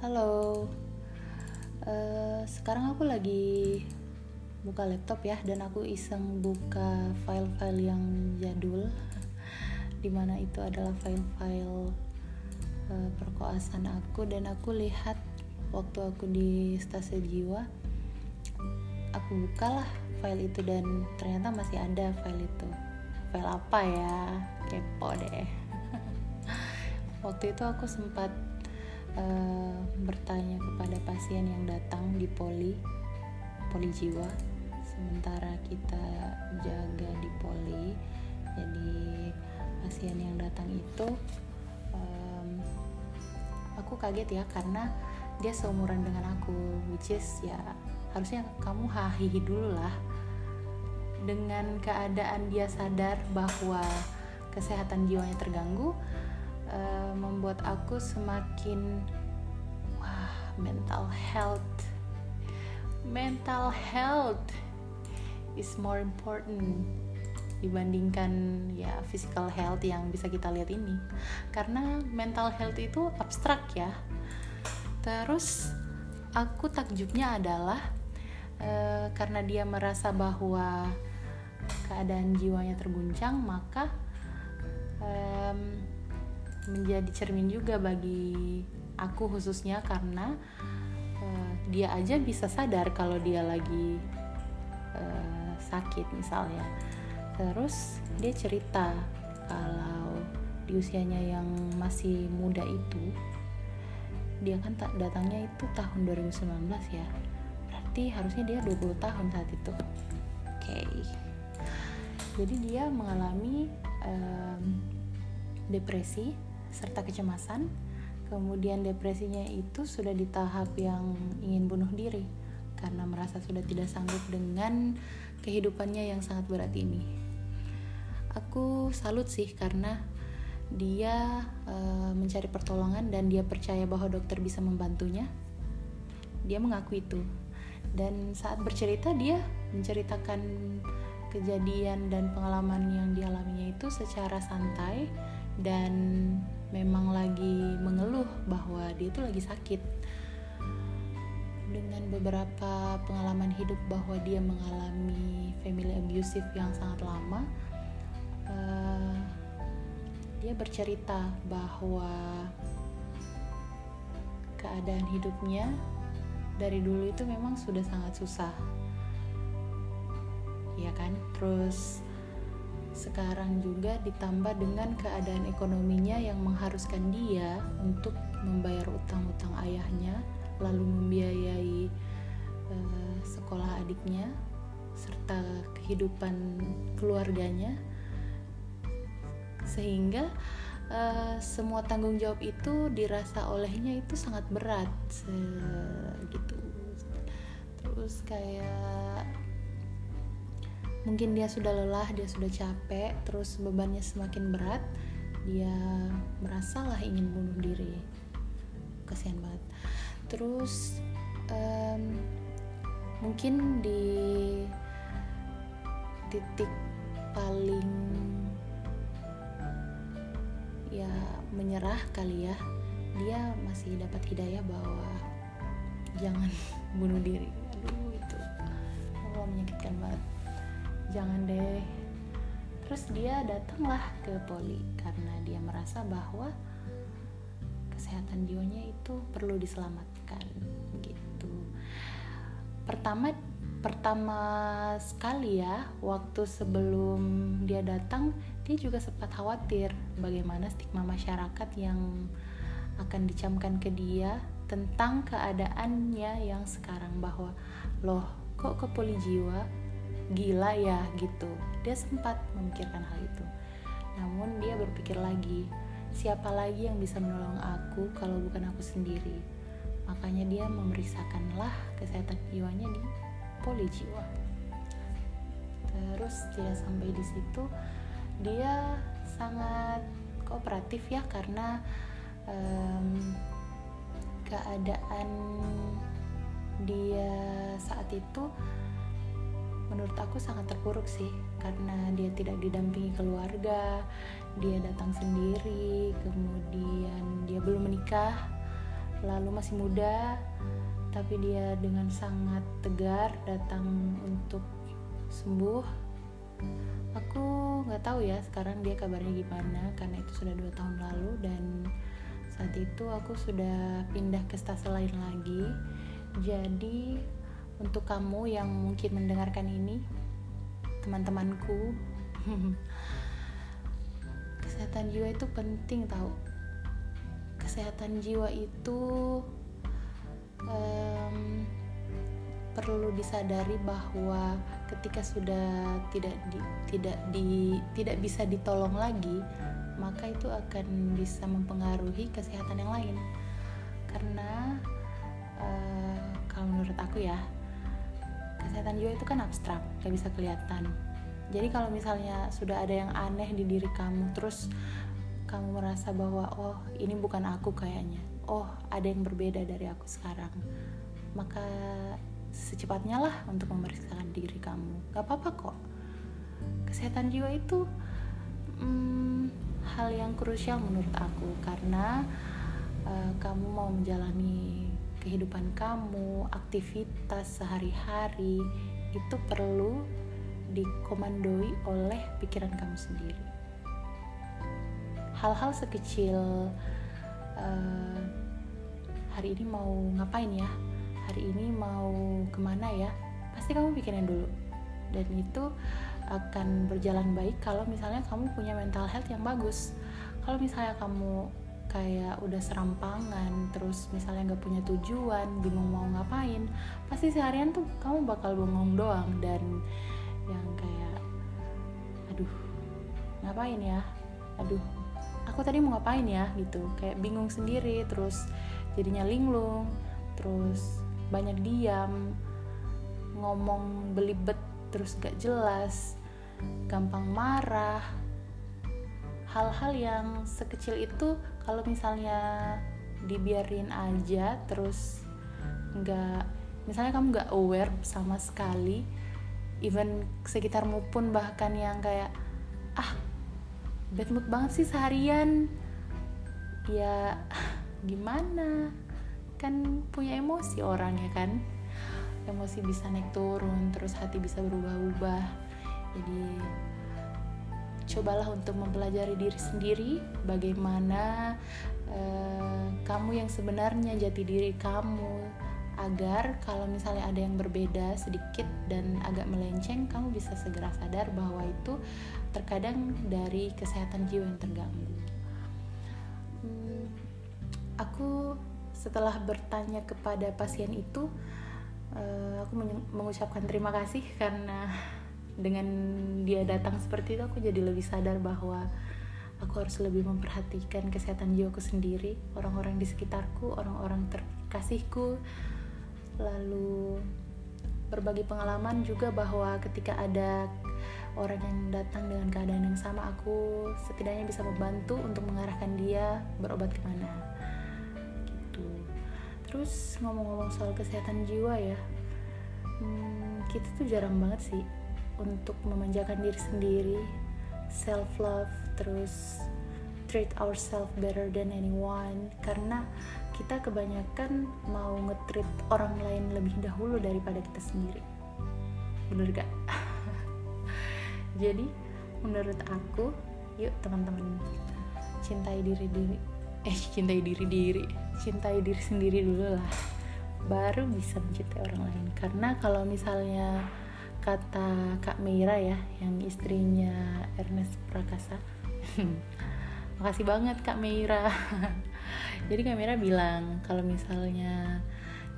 Halo, uh, sekarang aku lagi buka laptop ya dan aku iseng buka file-file yang jadul di mana itu adalah file-file uh, perkoasan aku dan aku lihat waktu aku di stasiun jiwa aku bukalah file itu dan ternyata masih ada file itu. File apa ya? Kepo deh waktu itu aku sempat uh, bertanya kepada pasien yang datang di poli poli jiwa. Sementara kita jaga di poli jadi pasien yang datang itu um, aku kaget ya karena dia seumuran dengan aku which is ya harusnya kamu hahihi dulu lah. Dengan keadaan dia sadar bahwa kesehatan jiwanya terganggu uh, membuat aku semakin wah mental health. Mental health is more important dibandingkan ya physical health yang bisa kita lihat ini. Karena mental health itu abstrak ya. Terus aku takjubnya adalah uh, karena dia merasa bahwa keadaan jiwanya terguncang maka um, menjadi cermin juga bagi aku khususnya karena uh, dia aja bisa sadar kalau dia lagi uh, sakit misalnya. Terus dia cerita kalau di usianya yang masih muda itu dia kan tak datangnya itu tahun 2019 ya. Berarti harusnya dia 20 tahun saat itu. Oke. Okay. jadi dia mengalami um, depresi serta kecemasan kemudian depresinya itu sudah di tahap yang ingin bunuh diri karena merasa sudah tidak sanggup dengan kehidupannya yang sangat berat ini aku salut sih karena dia uh, mencari pertolongan dan dia percaya bahwa dokter bisa membantunya. Dia mengaku itu. Dan saat bercerita dia menceritakan kejadian dan pengalaman yang dialaminya itu secara santai dan memang lagi mengeluh bahwa dia itu lagi sakit. Dengan beberapa pengalaman hidup bahwa dia mengalami family abusive yang sangat lama, uh, dia bercerita bahwa keadaan hidupnya dari dulu itu memang sudah sangat susah ya kan terus sekarang juga ditambah dengan keadaan ekonominya yang mengharuskan dia untuk membayar utang-utang ayahnya lalu membiayai uh, sekolah adiknya serta kehidupan keluarganya. Sehingga uh, semua tanggung jawab itu dirasa olehnya itu sangat berat gitu. Terus kayak mungkin dia sudah lelah dia sudah capek terus bebannya semakin berat dia merasalah ingin bunuh diri. Kasihan banget. Terus um, mungkin di titik paling ya menyerah kali ya dia masih dapat hidayah bahwa jangan bunuh diri. Aduh itu Allah menyakitkan banget jangan deh. Terus dia datanglah ke poli karena dia merasa bahwa kesehatan jiwanya itu perlu diselamatkan gitu. Pertama pertama sekali ya waktu sebelum dia datang dia juga sempat khawatir bagaimana stigma masyarakat yang akan dicamkan ke dia tentang keadaannya yang sekarang bahwa loh kok ke poli jiwa gila ya gitu. Dia sempat memikirkan hal itu. Namun dia berpikir lagi siapa lagi yang bisa menolong aku kalau bukan aku sendiri? Makanya dia memeriksakanlah kesehatan jiwanya di poli jiwa. Terus tidak sampai di situ dia sangat kooperatif ya karena um, keadaan dia saat itu menurut aku sangat terpuruk sih karena dia tidak didampingi keluarga dia datang sendiri kemudian dia belum menikah lalu masih muda tapi dia dengan sangat tegar datang untuk sembuh. Aku nggak tahu ya sekarang dia kabarnya gimana karena itu sudah dua tahun lalu dan saat itu aku sudah pindah ke stase lain lagi. Jadi untuk kamu yang mungkin mendengarkan ini teman-temanku kesehatan jiwa itu penting tahu. Kesehatan jiwa itu um, perlu disadari bahwa ketika sudah tidak di, tidak di tidak bisa ditolong lagi maka itu akan bisa mempengaruhi kesehatan yang lain. Karena uh, kalau menurut aku ya kesehatan jiwa itu kan abstrak gak bisa kelihatan. Jadi kalau misalnya sudah ada yang aneh di diri kamu terus kamu merasa bahwa oh ini bukan aku kayaknya. Oh ada yang berbeda dari aku sekarang. Maka secepatnya lah untuk memeriksakan diri kamu. Gak apa-apa kok. Kesehatan jiwa itu hmm, hal yang krusial menurut aku. Karena uh, kamu mau menjalani kehidupan kamu aktivitas sehari-hari itu perlu dikomandoi oleh pikiran kamu sendiri. Hal-hal sekecil uh, hari ini mau ngapain ya? Hari ini mau ke mana ya? Pasti kamu pikirin dulu. Dan itu akan berjalan baik kalau misalnya kamu punya mental health yang bagus. Kalau misalnya kamu kayak udah serampangan terus misalnya nggak punya tujuan bingung mau ngapain pasti seharian tuh kamu bakal bengong doang dan yang kayak aduh ngapain ya? Aduh aku tadi mau ngapain ya? Gitu. Kayak bingung sendiri terus jadinya linglung terus banyak diam ngomong belibet terus gak jelas gampang marah hal-hal yang sekecil itu kalau misalnya dibiarin aja terus nggak misalnya kamu nggak aware sama sekali even sekitarmu pun bahkan yang kayak ah bad mood banget sih seharian. Ya gimana? Kan punya emosi orang ya kan? Emosi bisa naik turun terus hati bisa berubah-ubah. Jadi cobalah untuk mempelajari diri sendiri bagaimana uh, kamu yang sebenarnya jati diri kamu agar kalau misalnya ada yang berbeda sedikit dan agak melenceng kamu bisa segera sadar bahwa itu terkadang dari kesehatan jiwa yang terganggu. Hmm, aku setelah bertanya kepada pasien itu uh, aku mengucapkan terima kasih karena dengan dia datang seperti itu aku jadi lebih sadar bahwa aku harus lebih memperhatikan kesehatan jiwaku sendiri orang-orang di sekitarku orang-orang terkasihku. Lalu berbagi pengalaman juga bahwa ketika ada orang yang datang dengan keadaan yang sama aku setidaknya bisa membantu untuk mengarahkan dia berobat ke mana. Gitu. Terus ngomong-ngomong soal kesehatan jiwa ya hmm, kita tuh jarang banget sih untuk memanjakan diri sendiri self love terus treat ourselves better than anyone. Karena kita kebanyakan mau ngetreat orang lain lebih dahulu daripada kita sendiri. Bener gak? jadi menurut aku yuk teman-teman cintai diri diri. Eh cintai diri diri. Cintai diri sendiri dulu lah. Baru bisa mencintai orang lain. Karena kalau misalnya kata Kak Meira ya yang istrinya Ernest Prakasa. Makasih banget Kak Meira. Jadi Kak Meira bilang kalau misalnya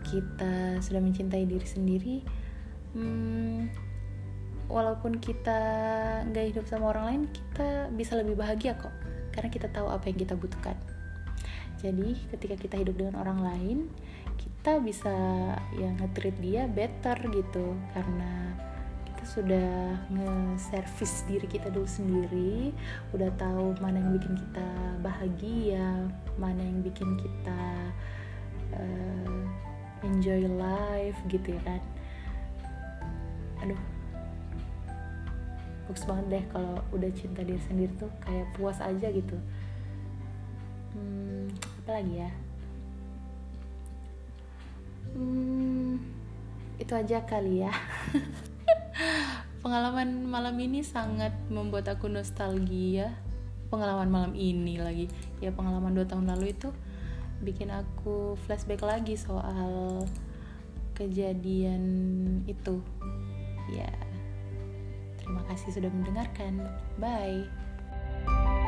kita sudah mencintai diri sendiri hmm, walaupun kita nggak hidup sama orang lain kita bisa lebih bahagia kok karena kita tahu apa yang kita butuhkan. Jadi ketika kita hidup dengan orang lain kita bisa yang nge-treat dia better gitu karena kita sudah nge-service diri kita dulu sendiri udah tahu mana yang bikin kita bahagia mana yang bikin kita uh, enjoy life gitu ya kan. Aduh. Bagus banget deh kalau udah cinta diri sendiri tuh kayak puas aja gitu. Hmm, apa lagi ya? Hmm, itu aja kali ya pengalaman malam ini sangat membuat aku nostalgia. Pengalaman malam ini lagi. Ya pengalaman dua tahun lalu itu bikin aku flashback lagi soal kejadian itu. Ya terima kasih sudah mendengarkan. Bye